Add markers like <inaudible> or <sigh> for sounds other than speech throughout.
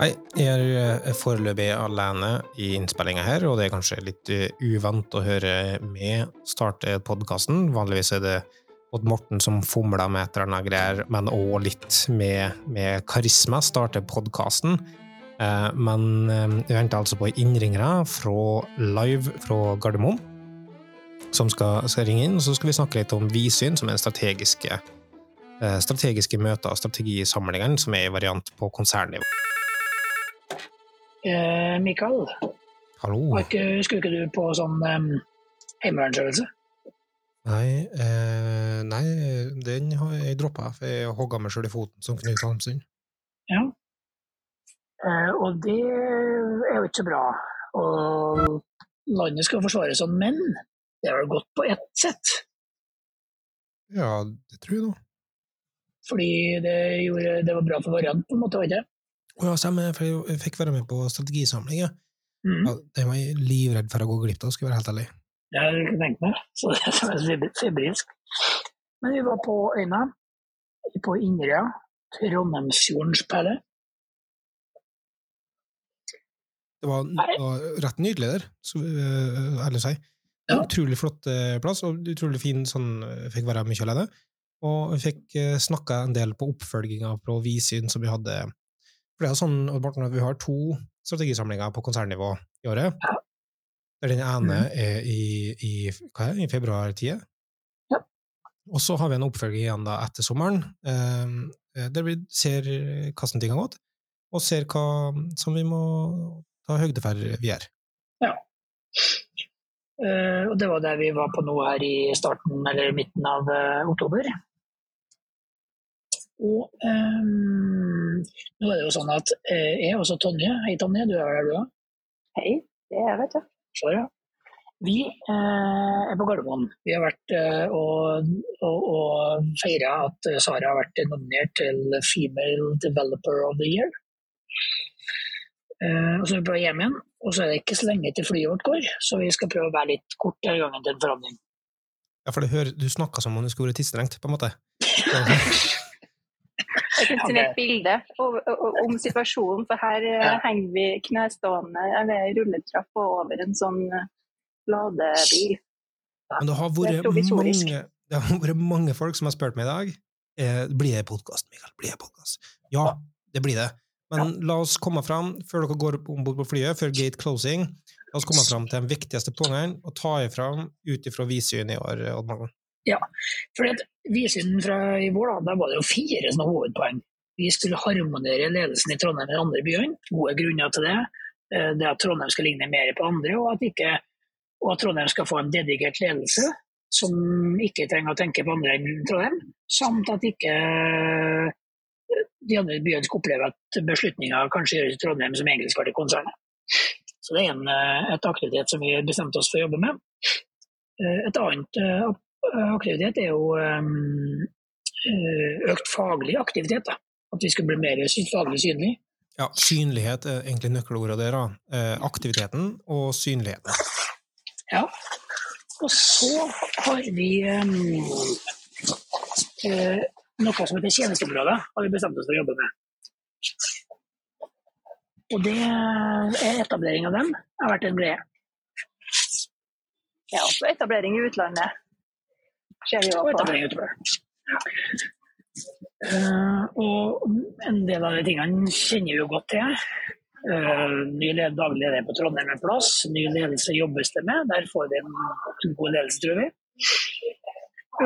Hei, jeg er foreløpig alene i innspillinga her, og det er kanskje litt eh, uvant å høre meg starte podkasten. Vanligvis er det Odd Morten som fomler med et eller annet greier, men òg litt med, med karisma starter podkasten. Eh, men vi venter altså på innringere fra live fra Gardermoen, som skal, skal ringe inn. Så skal vi snakke litt om Visyn, som er strategiske, strategiske møter og strategisamlingene, som er i variant på konsernnivå. Eh, Mikael, Hallo? ikke, skulle ikke du på sånn um, heimevernsøvelse? Nei, eh, nei, den har jeg droppa, for jeg hogga meg sjøl i foten som Knut Halmsund. Ja. Eh, og det er jo ikke så bra. Og landet skal forsvares sånn, men det har gått på ett sett. Ja, det tror jeg nå. Fordi det, gjorde, det var bra for variant, på en måte, var det ikke? Ja, stemmer, for jeg fikk være med på strategisamling, ja. Mm. ja. det var jeg livredd for å gå glipp av, skal jeg være helt ærlig. Det har jeg tenke meg, så det er febri- febrilsk. Men vi var på øyna, på Inderøya, Trondheimsfjordens perle. Det var, det var rett nydelig der, skal vi uh, ærlig si. Ja. Utrolig flott uh, plass, og utrolig fin sånn eh, Fikk være mye alene. Og vi fikk uh, snakka en del på oppfølginga på Vidsyn som vi hadde For det er sånn Odd at vi har to strategisamlinger på konsernnivå i året. Ja. Der den ene mm. er i, i, hva er det, i februar-tida. Ja. Og så har vi en oppfølging igjen da etter sommeren, eh, der vi ser hvordan ting har gått, og ser hva som vi må ta høyde for videre. Eh, og det var der vi var på nå her i starten eller midten av eh, oktober. Og um, nå er det jo sånn at uh, jeg og også Tonje, hei Tonje, du er der du òg? Hei, det er jeg, vet du. Så, ja. Vi uh, er på Gardermoen. Vi har vært uh, og, og, og feira at Sara har vært nominert til Female Developer of the Year. Eh, og så er vi på hjem igjen, og så er det ikke så lenge til flyet vårt går, så vi skal prøve å være litt kort denne gangen til en forhandling. Ja, for det hører, du snakka som om du skulle vært tidsstrengt, på en måte. <laughs> <laughs> Et bilde om situasjonen, for her eh, Ja. henger vi knestående ved rulletrapp og over en sånn eh, ladebil. Men det har vært mange, det har vært mange folk som har spurt meg i dag eh, blir det podkast, Mikael. Blir det podkast? Ja, det blir det. Men la oss komme fram, før dere går om bord på flyet, før gate closing, la oss komme fram til de viktigste poengene og ta ifra ut ifra Vidsyn i år, Odd Morten. Fordi vi Visiden fra i vår, da, der var det jo fire sånne hovedpoeng. Vi skulle harmonere ledelsen i Trondheim med de andre byene. Gode grunner til det. Eh, Det at Trondheim skal ligne mer på andre, og at, ikke, og at Trondheim skal få en dedikert ledelse som ikke trenger å tenke på andre enn Trondheim. Samt at ikke eh, de andre byene skal oppleve at beslutninger kanskje gjøres i Trondheim som egentlig skal til konsernet. Så det er en, eh, et aktivitet som vi bestemte oss for å jobbe med. Et annet aktivitet er jo um, eh, økt faglig aktivitet. Da. At vi skal bli mer faglig synlig. Ja, synlighet er egentlig nøkkelordet der, da. Eh, aktiviteten og synligheten. Ja. Og så har vi um, eh, noe som heter tjenesteområder, har vi bestemt oss for å jobbe med. Og det er etablering av dem har vært en greie. Ja, også etablering i utlandet. Vi jo Og på. etablering utover. Uh, og en del av de tingene kjenner vi jo godt til. Uh, ny led, daglig leder på Trondheim en plass. Ny ledelse jobbes det med. Der får vi en, en god ledelse, tror vi.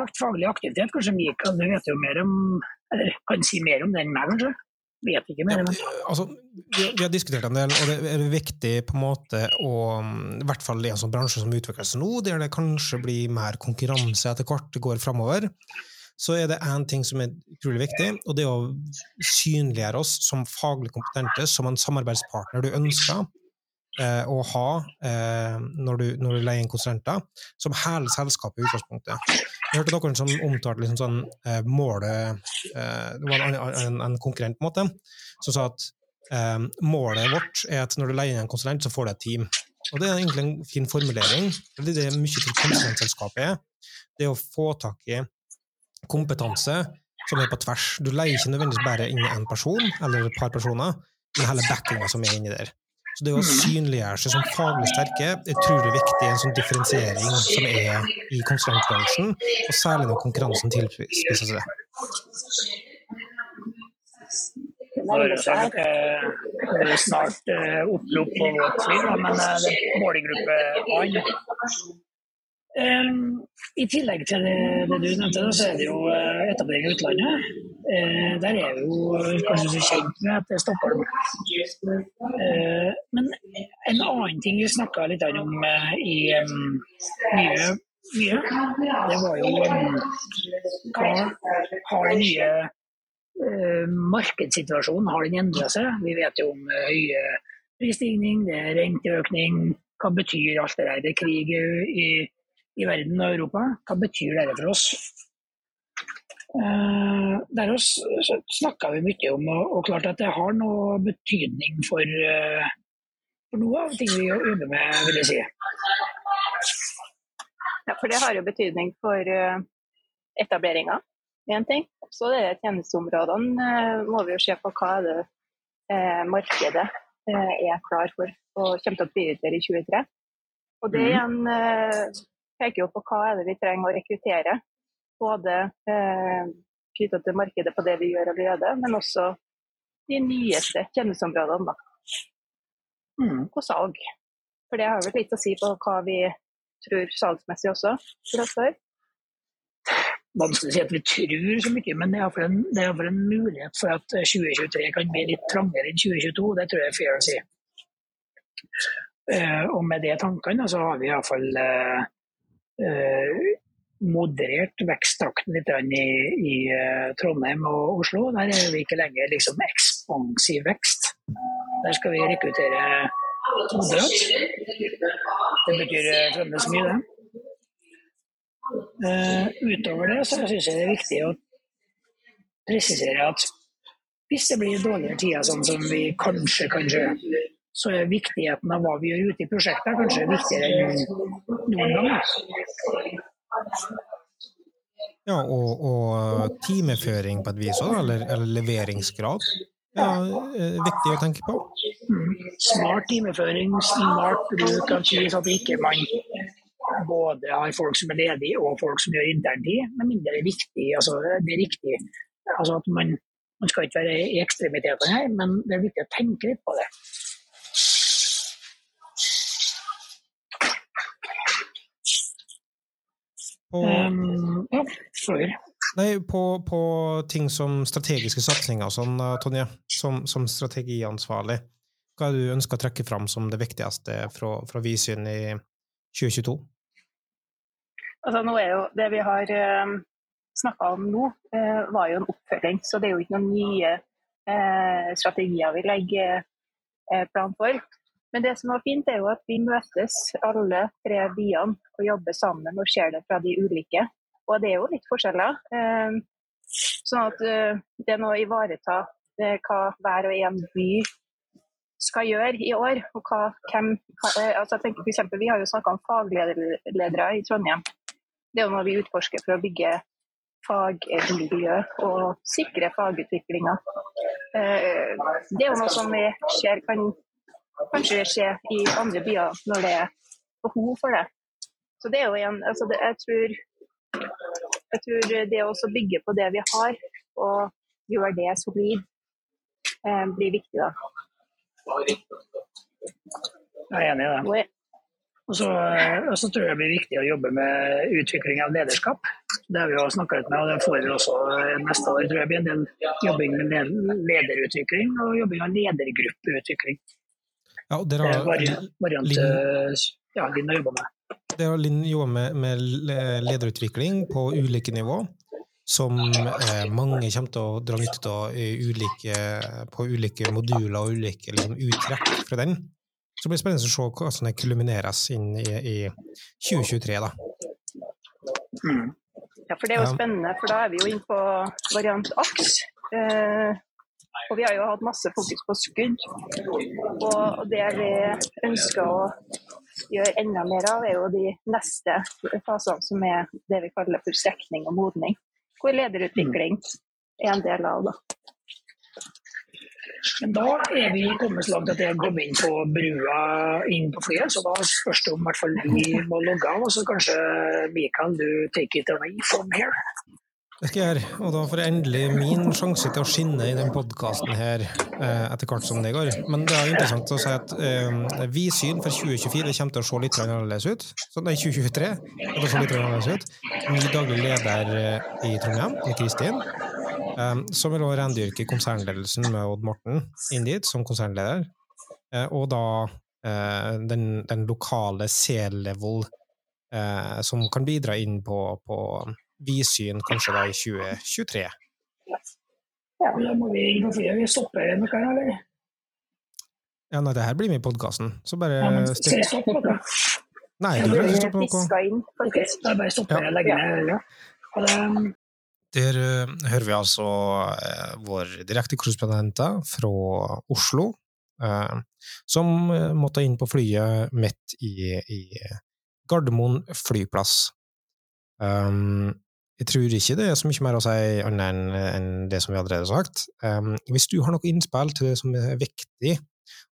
Økt faglig aktivitet. Kanskje Mikael du vet jo mer om Eller kan si mer om det enn meg, kanskje? Vet ikke mer. Men, Altså, vi, har diskutert en del, og det er viktig på en måte å I hvert fall i en sånn bransje som utvikler seg nå, der det kanskje blir mer konkurranse etter hvert det går framover, så er det én ting som er utrolig viktig, og det er å synliggjøre oss som faglig kompetente, som en samarbeidspartner du ønsker eh, å ha eh, når, du, når du leier inn konsulenter, som hele selskapet i utgangspunktet. Jeg hørte noen som omtalte liksom sånn eh, målet eh, Det var en, en, en konkurrent, på en måte, som sa at eh, målet vårt er at når du leier inn en konsulent, så får du et team. Og det er egentlig en fin formulering. Det er det mye til konsulentselskapet er. Det å få tak i kompetanse som er på tvers. Du leier ikke nødvendigvis bare inn én person eller et par personer, men hele backinga som er inni der. Så det å synliggjøre seg som faglig sterke er utrolig viktig i en sånn differensiering som er i konsulentbransjen, og særlig når konkurransen tilspisser seg. Nå er eh, snart eh, opprop på vårt tvil, men eh, målgruppe A. I tillegg til det, det du nevnte, så er det jo uh, etablering i utlandet. Uh, der er vi jo kanskje så kjent med at det stopper. Uh, men en annen ting vi snakka litt om i um, mye, det var jo um, hva har den nye markedssituasjonen har den endra seg? Vi vet jo om høye prisstigning, det er renteøkning. Hva betyr alt det der? Det er krig i i verden og Europa. Hva betyr dette for oss? Uh, der snakka vi mye om, og, og, klart at det har noe betydning for, uh, for noe av ting vi jobber med, vil jeg si. Ja, for det har jo betydning for uh, etableringa, én ting. Så det er tjenesteområdene må vi jo se på hva er det markedet er klar for og kommer til å prioritere i 2023. Og det igjen mhm. peker jo på hva er det vi trenger å rekruttere. Både eh, knytta til markedet på det vi gjør allerede, men også de nyeste tjenesteområdene. Da. Mm, og salg. For det har vel litt å si på hva vi tror salgsmessig også før. Vanskelig å si at vi tror så mye, men det er iallfall en, en mulighet for at 2023 kan bli litt trangere enn 2022. Det tror jeg er fair å si. Uh, og med de tankene så har vi iallfall uh, Eh, moderert veksttakten litt i, i, eh, Trondheim og Oslo. Der er vi ikke lenger liksom ekspansiv vekst. Der skal vi rekruttere moderat. Det betyr eh, fremdeles mye, det. Uh, utover det så syns jeg det er viktig å presisere at hvis det blir dårligere tider, sånn som vi kanskje, kanskje så er viktigheten av hva vi gjør ute i prosjektet, kanskje viktigere enn noen gang. Ja, og, og timeføring på et vis òg, eller, eller, leveringsgrad. Ja, er viktig å tenke på. Mm. Smart timeføring, smart bruk av tid, så at ikke man både har folk som er ledige og folk som gjør interntid, med mindre det er viktig. Altså, det er riktig. Altså at man, man skal ikke være i ekstremitetene her, men det er viktig å tenke litt på det. På, um, ja, Nei, på, på, ting som strategiske satsinger og sånn, Tonje, som, som, strategiansvarlig, hva er det du ønsker å trekke fram som det viktigste fra, fra Visyn i 2022? Altså, nå er jo det vi har uh, eh, snakka om nå, uh, var jo en oppfølging. Så det er jo ikke noen nye uh, strategier vi legger uh, plan for. Men det som var fint, er jo at vi møtes alle tre byene og jobber sammen og ser det fra de ulike. Og det er jo litt forskjeller. Ehm, sånn at eh, det er noe å ivareta eh, hva hver og en by skal gjøre i år. og hva, hvem, eh, altså jeg tenker for eksempel, Vi har jo snakka om fagledere i Trondheim. Det er jo noe vi utforsker for å bygge fagmiljø og sikre fagutviklinga. Det er jo noe som vi ser kan kanskje skje i andre byer når det er behov for det. Så det er jo en, altså det, jeg, tror, jeg tror det å bygge på det vi har, og gjøre det solid, eh, blir viktig da. Jeg er enig i det. Og så, og så, tror jeg det blir viktig å jobbe med utvikling av lederskap. Det har vi jo snakka litt med, og det får vi også neste år. tror jeg blir en del jobbing med lederutvikling og jobbing av ledergruppeutvikling. Ja, og dere har variant Linn, eh, ja, Linn har jobba med. Dere har Linn jobba med, med, lederutvikling på ulike nivå, som eh, mange kommer til å dra nytte av på ulike moduler og ulike liksom, uttrekk fra den. Så det blir spennende å se hvordan det kulmineres inn i, i 2023. da. Mm. Ja, for det er jo spennende, for da er vi jo inne på variant AKS. Eh, og vi har jo hatt masse fokus på skudd. Og det vi ønsker å gjøre enda mer av, er jo de neste fasene, som er det vi kaller for strekning og modning. Hvor lederutvikling er en del av. det. Men da er vi kommet så langt at jeg kom inn på brua inn på flyet, så da spørs det om hvert fall vi må logge av. Og så kanskje Mikael, du take it away from here. Det skal jeg gjøre, og da får jeg endelig min sjanse til å skinne i den podkasten her eh, etter hvert som det går. Men det er interessant å si at eh, Vidsyn for 2024 kommer til å se litt annerledes ut. Så nei, 2023 kommer til å se litt annerledes ut. Ny daglig leder eh, i Trondheim, Kristin, eh, som vil også rendyrke konsernledelsen med Odd Morten inn dit som konsernleder. Eh, og da eh, den, den lokale C-level som kan bidra inn på, på vidsyn kanskje da i 2023. Ja, da må vi inn på flyet. Vi stopper noe her, eller? Ja, nei, det her blir med i podkasten, så bare Ja, men Skal se stopp, noe? Nei, du kan ikke stoppe noe. piska inn, Ok, faktisk. da bare stopper jeg og legger ned. Ja. Der uh, hører vi altså uh, vår direktekorrespondenter fra Oslo, uh, som måtte inn på flyet midt i, i Gardermoen flyplass. Um, jeg tror ikke det er så mye mer å si annet enn det som vi allerede har sagt. Um, hvis du har noe innspill til det som er viktig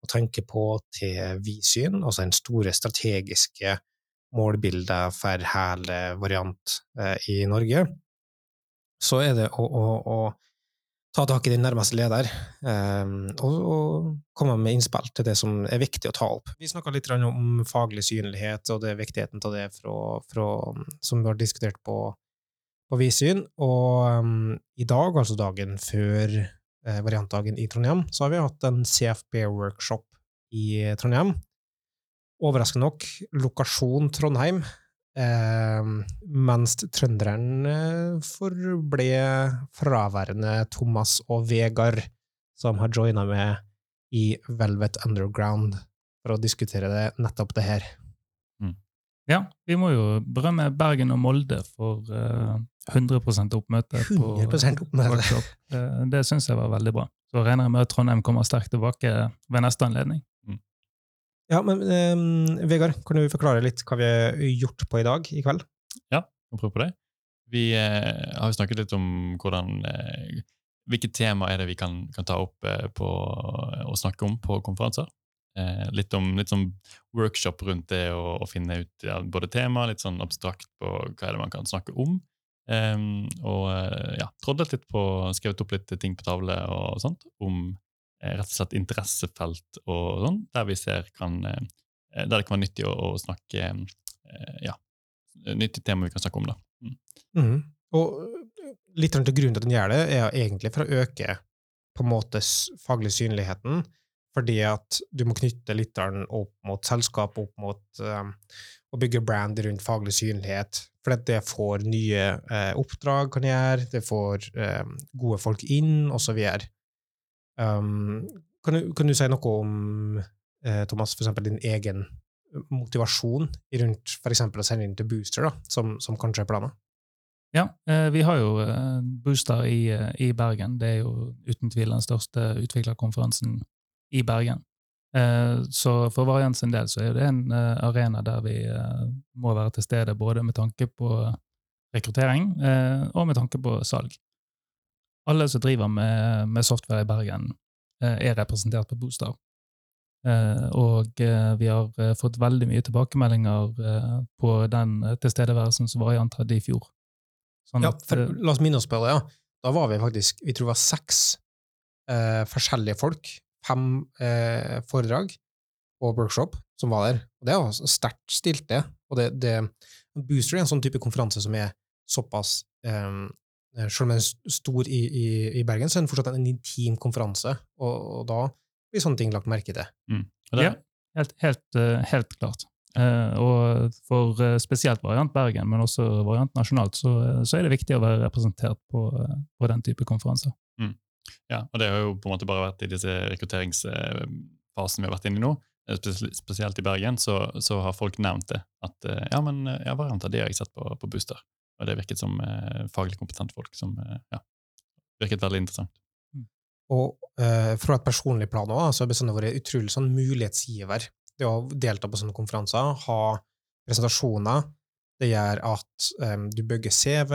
å tenke på til vidsyn, altså den store strategiske målbildet for hele variant eh, i Norge, så er det å, å, å ta tak i din nærmeste leder eh, og, og komme med innspill til det som er viktig å ta opp. Vi snakka litt om faglig synlighet og det viktigheten av det fra, fra, som vi har diskutert på, på Visyn. Og um, i dag, altså dagen før eh, variantdagen i Trondheim, så har vi hatt en CFB-workshop i Trondheim. Overraskende nok, lokasjon Trondheim, eh, mens trønderen forble fraværende Thomas og Vegard, som har joina med i Velvet Underground for å diskutere det, nettopp det her. Ja, vi må jo berømme Bergen og Molde for eh, 100% oppmøte på 100% oppmøte. workshop. Det, det syns jeg var veldig bra. Så regner jeg med at Trondheim kommer sterkt tilbake ved neste anledning. Ja, men um, Vegard, kan du forklare litt hva vi har gjort på i dag, i kveld? Ja, vi prøver på det. Vi eh, har jo snakket litt om hvordan, eh, hvilke tema er det vi kan, kan ta opp eh, på, og snakke om på konferanser. Eh, litt om litt sånn workshop rundt det å, å finne ut ja, både tema, litt sånn abstrakt på hva er det man kan snakke om. Em, og eh, ja, trådlet litt på, skrevet opp litt ting på tavle og sånt om eh, rett og slett interessefelt og sånn, der vi ser kan, eh, der det kan være nyttig å, å snakke ja, nyttig tema vi kan snakke om. da. Mm. Mm. Og litt til grunnen til at den gjør det, er egentlig for å øke på en måte faglig synligheten, fordi at du må knytte litt opp mot selskap, opp mot um, å bygge brand rundt faglig synlighet, for det får nye eh, oppdrag, kan gjøre, det får eh, gode folk inn, videre. Um, kan, kan du si noe om, eh, Thomas, for eksempel din egen motivasjon rundt eksempel å sende inn til Booster, da, som, som kanskje er planen? Ja, eh, vi har jo eh, Booster i, eh, i Bergen. Det er jo uten tvil den største utviklerkonferansen i Bergen. Eh, Så for Variant sin del så er det en eh, arena der vi eh, må være til stede både med tanke på rekruttering og med tanke på salg. Alle som driver med, med software i Bergen, er representert på Booster. Og vi har fått veldig mye tilbakemeldinger på den tilstedeværelsen som Variant hadde i fjor. Sånn Ja, for, la oss minne oss på det, ja. Da var vi faktisk, vi tror det var seks eh, forskjellige folk, fem eh, foredrag og workshop som var der. Og det altså sterkt stilt, det. Og det, det, Booster er en sånn type konferanse som er såpass eh, Selv om den er stor i, i, i Bergen, så er den fortsatt en intim konferanse, og, og da blir sånne ting lagt merke til. Og det, Ja. Helt, helt, eh, helt klart. Eh, og for eh, spesielt variant Bergen, men også variant nasjonalt, så, så er det viktig å være representert på, på den type konferanser. Ja, og det har jo på en måte bare vært i disse rekrutteringsfasene vi har vært inne i nå. eh, Spesielt i Bergen så, så har folk nevnt det. At eh, ja, men ja, variant av det har jeg sett på, på Booster. Og det virket som eh, faglig kompetente folk som eh, ja, virket veldig interessant. Og eh, fra et personlig plan òg, så har det bestandig vært utrolig sånn mulighetsgiver. Det å delta på sånne konferanser, ha presentasjoner, det gjør at eh, du bygger CV,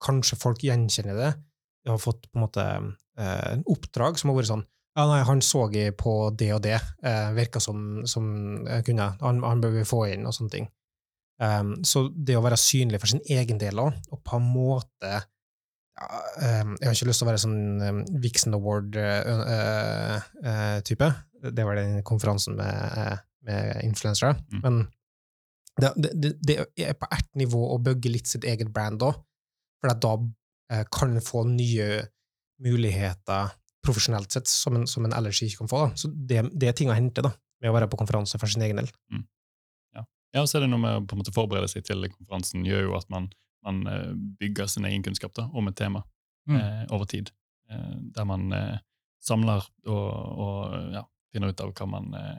kanskje folk gjenkjenner det. Jeg har fått på en måte eh, en oppdrag som har vært sånn Ja, nei, han så jeg på det og det, eh, virka som, som kunne. Han, han bør vi få inn, og sånne ting. Um, så det å være synlig for sin egen del òg, og på en måte ja, um, Jeg har ikke lyst til å være sånn um, Vixen Award-type. det var den konferansen med, med influensere. Mm. Men det, det, det er på ett nivå å bygge litt sitt eget brand òg, for da eh, kan få nye muligheter profesjonelt sett som en, som en ellers ikke kan få. Da. Så det, det er ting å hente da, med å være på konferanse for sin egen del. Ja, og så er det noe med å på en måte forberede seg til konferansen gjør jo at man, man eh, bygger sin egen kunnskap da, om et tema Mm. eh, over tid. Eh, der man eh, samler og, og ja, finner ut av hva man eh,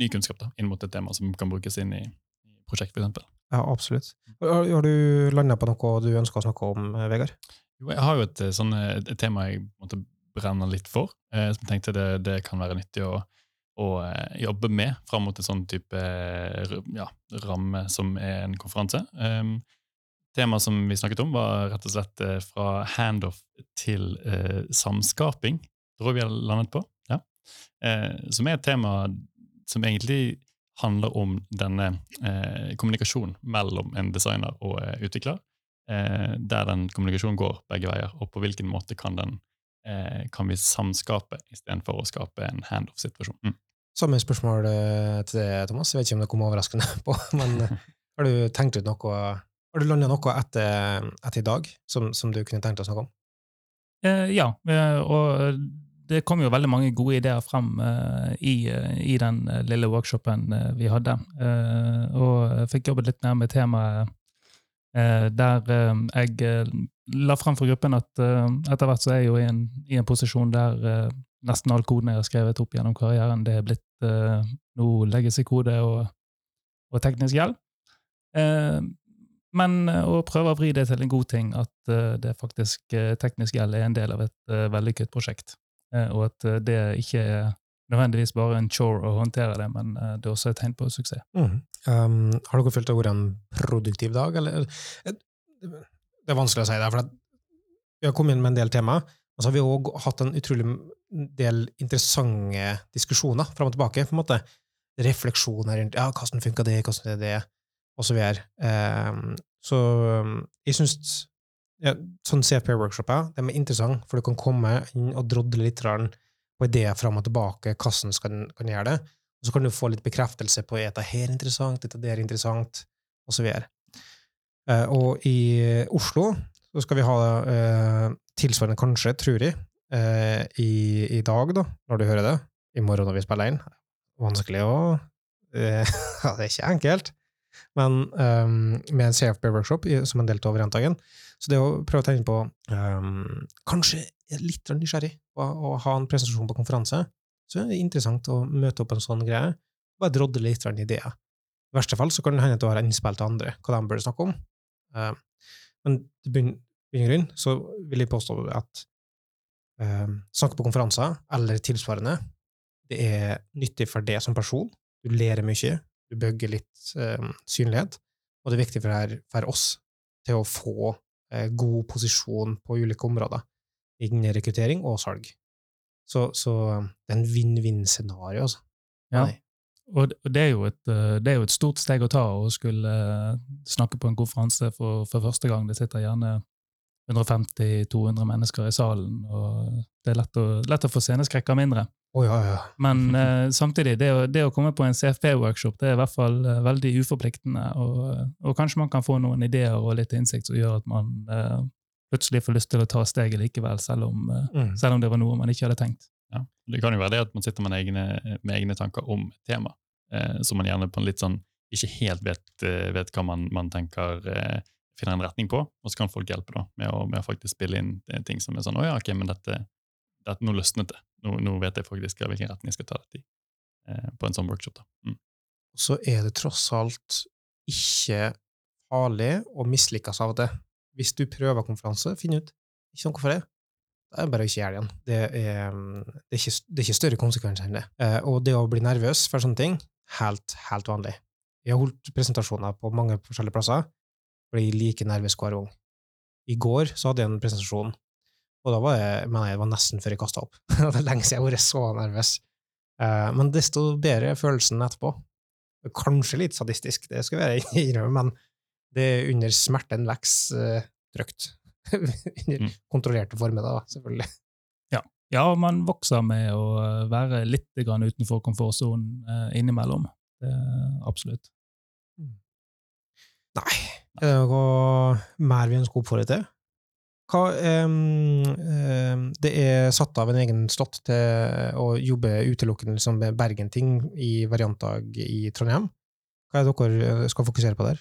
ny kunnskap da, inn mot et tema som kan brukes inn i, i prosjekt, eksempel. Ja, absolutt. Har, har du landa på noe du ønsker å snakke om, eh, Vegard? Jo, jeg har jo et, eh, sånn, eh, et, tema jeg måtte brenne litt for, eh, som jeg tenkte det, det kan være nyttig å, å jobbe med fram mot en sånn type ja, ramme som er en konferanse. Um, Temaet som vi snakket om, var rett og slett fra handoff til eh, samskaping. Tror vi har landet på. Ja. Eh, som er et tema som egentlig handler om denne eh, kommunikasjonen mellom en designer og eh, utvikler. Eh, der den kommunikasjonen går begge veier, og på hvilken måte kan, den, eh, kan vi samskape istedenfor å skape en handoff-situasjon. Mm. Samme spørsmål eh, til deg, Thomas. Jeg vet ikke om det kom overraskende <laughs> på, men eh, <laughs> har du tenkt ut noe Har du landa noe etter, etter i dag som, som du kunne tenkt å snakke om? Eh, ja, og det kom jo veldig mange gode ideer frem uh, i, eh, i den eh, lille workshopen vi hadde. Uh, og jeg fikk jobbet litt mer med temaet uh, der jeg la frem for gruppen at etter hvert så er jeg jo i en, i en posisjon der nesten all koden jeg har skrevet opp gjennom karrieren, det er blitt uh, noe legacy-kode og, og teknisk. Eh, men å prøve å vri det til en god ting, at det faktisk teknisk gjeld er en del av et eh, vellykket prosjekt. Eh, og at eh, det ikke er nødvendigvis bare en chore å håndtere det, men eh, det er også et tegn på suksess. Um, har dere følt det en produktiv dag, eller? Det er vanskelig å si det, for vi har kommet inn med en del tema, og så har vi òg hatt en utrolig del interessante diskusjoner fram og tilbake, på en måte. Refleksjoner rundt ja, hvordan funka det, hvordan er det, og så videre. Um, så um, jeg syns ja, sånn CFP-workshoper de er interessante, for du kan komme inn og drodle litt på ideer fram og tilbake, hvordan du kan, gjøre det. Og så kan du få litt bekreftelse på er dette her interessant, dette der er interessant, og så videre. Eh, og i Oslo så skal vi ha uh, tilsvarende, kanskje, tror jeg, uh, i, i dag, da, når du hører det. I morgen når vi spiller inn. Vanskelig å <laughs> uh, det er ikke enkelt. Men um, med en CFB-workshop som en del av variantdagen. Så det å prøve å tenke på um, Kanskje litt nysgjerrig på å ha en presentasjon på konferanse. Så er det interessant å møte opp en sånn greie. Bare drodle litt ideer. I verste fall så kan det hende at du har innspill til andre, hva de bør snakke om. Um, men til bunn grunn så vil jeg påstå at um, snakke på konferanser, eller tilsvarende, det er nyttig for deg som person. Du lærer mye, du bygger litt um, synlighet, og det er viktig for, her, for oss til å få god posisjon på ulike områder innen rekruttering og salg. Så, så eh, det er en vinn-vinn-scenario, altså. Ja. Nei. Og det- er, jo et, eh, det er jo et stort steg å ta å skulle eh, snakke på en konferanse for, for første gang. Det sitter gjerne 150-200 mennesker i salen, og det er lett å, lett å få sceneskrekk av mindre. Å ja, ja. Men eh, samtidig, det å, det å komme på en CFP-workshop det er i hvert fall eh, veldig uforpliktende, og, og kanskje man kan få noen ideer og litt innsikt som gjør at man eh, plutselig får lyst til å ta steget likevel, selv om, eh, Mm. selv om det var noe man ikke hadde tenkt. Ja. Det kan jo være det at man sitter med egne, med egne tanker om tema, eh, som man gjerne på en litt sånn ikke helt vet, eh, vet hva man, man tenker finner en retning på, og så kan folk hjelpe da, med, å, med å faktisk spille inn ting som er sånn 'Å ja, ok, men dette, dette nå løsnet det. Nå, nå vet jeg faktisk hvilken retning jeg skal ta dette i.' Eh, på en sånn workshop. da. Mm. så er det tross alt ikke farlig å mislykkes av det. Hvis du prøver konferanse, finn ut ikke noe for det. Det er bare å ikke gjøre det igjen. Det er, mm, det er, ikke, det er ikke større konsekvenser enn det. Eh, og det å bli nervøs for sånne ting, helt, helt vanlig. Jeg har holdt presentasjoner på mange forskjellige plasser, blir like nervøs hver gang. I går så hadde jeg en presentasjon, Og da var jeg, men jeg var nesten før jeg kasta opp. <laughs> det er lenge siden jeg har vært så nervøs. Eh, men desto bedre følelsen etterpå. Kanskje litt sadistisk, det skal jeg <laughs> innrømme, men det er under smerten vokser eh, trygt. <laughs> under Mm. kontrollerte former, da, selvfølgelig. Ja, man vokser med å eh, være litt grann utenfor komfortsonen eh, innimellom. Absolutt. Nei, er det noe mer vi ønsker å oppfordre til? Hva, um, det er satt av en egen slott til å jobbe utelukkende med Bergen-ting i variantdag i Trondheim. Hva er det dere eh, skal fokusere på der?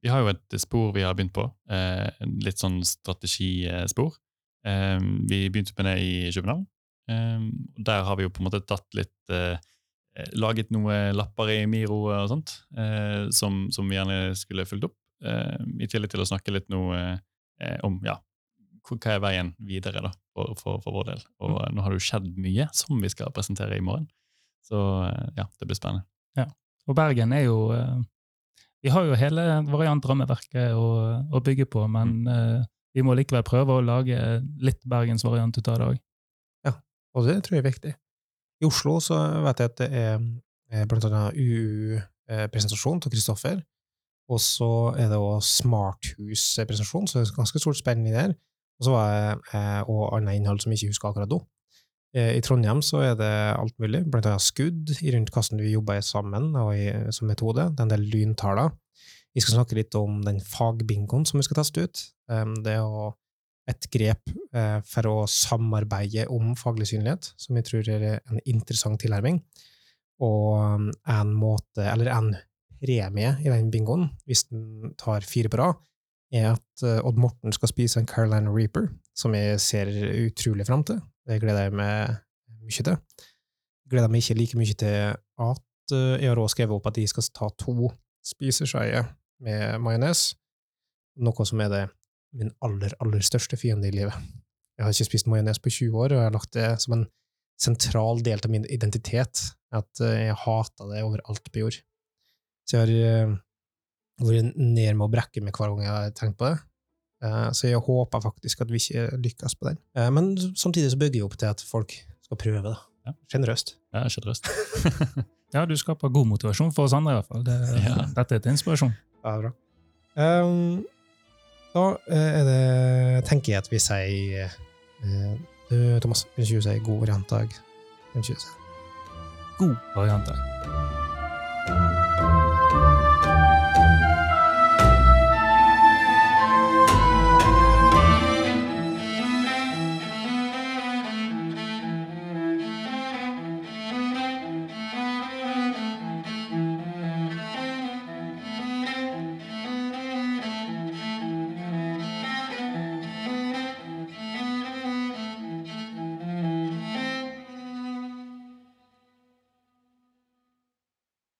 Vi har jo et spor vi har begynt på, eh, litt sånn strategispor. Eh, vi begynte med det i København. Eh, der har vi jo på en måte tatt litt eh, Laget noen lapper i Miro og sånt, eh, som, som vi gjerne skulle fulgt opp. Eh, I tillegg til å snakke litt nå eh, om ja, hva er veien videre da, for, for, for vår del. Og mm. nå har det jo skjedd mye som vi skal presentere i morgen. Så eh, ja, det blir spennende. Ja. Og Bergen er jo eh, Vi har jo hele variantrammeverket å, å bygge på, men eh, vi må likevel prøve å lage litt bergensvariant ut av det òg. Og det tror jeg er viktig. I Oslo så vet jeg at det er eh, blant annet UU-presentasjon til Kristoffer, og så er det også Smarthus-presentasjon, så det er ganske stort spenn i der. Og så var det eh, og annet innhold som jeg ikke husker akkurat nå. Eh, I Trondheim så er det alt mulig, blant annet skudd i rundt hvordan vi jobber sammen og i, som metode. Det er en del lyntaler. Vi skal snakke litt om den fagbingoen som vi skal teste ut. Um, det er et grep eh, for å samarbeide om faglig synlighet, som jeg tror er en interessant tilnærming. Og um, en måte, eller en premie i den bingoen, hvis den tar fire på rad, er at eh, Odd Morten skal spise en Carolina Reaper, som jeg ser utrolig fram til. Det gleder jeg meg mye til. Gleder meg ikke like mye til at eh, jeg har også skrevet opp at de skal ta to spiseskeier med majones, noe som er det min aller, aller største fiende i livet. Jeg har ikke spist majones på 20 år, og jeg har lagt det som en sentral del av min identitet, at eh, jeg hata det overalt på jord. Så jeg har eh, vært ned med å brekke meg hver gang jeg har tenkt på det. Eh, Så jeg håper faktisk at vi ikke lykkes på den. Eh, Men samtidig så bygger jeg opp til at folk skal prøve, da. Ja. Generøst. Ja, generøst. <laughs> <laughs> Ja, du skaper god motivasjon for oss andre, i hvert fall. Det, Ja. Dette er til inspirasjon. Ja, bra. Um, da det, tenker jeg at vi sier Du, Thomas, vil ikke du si god variantdag? God variant. da.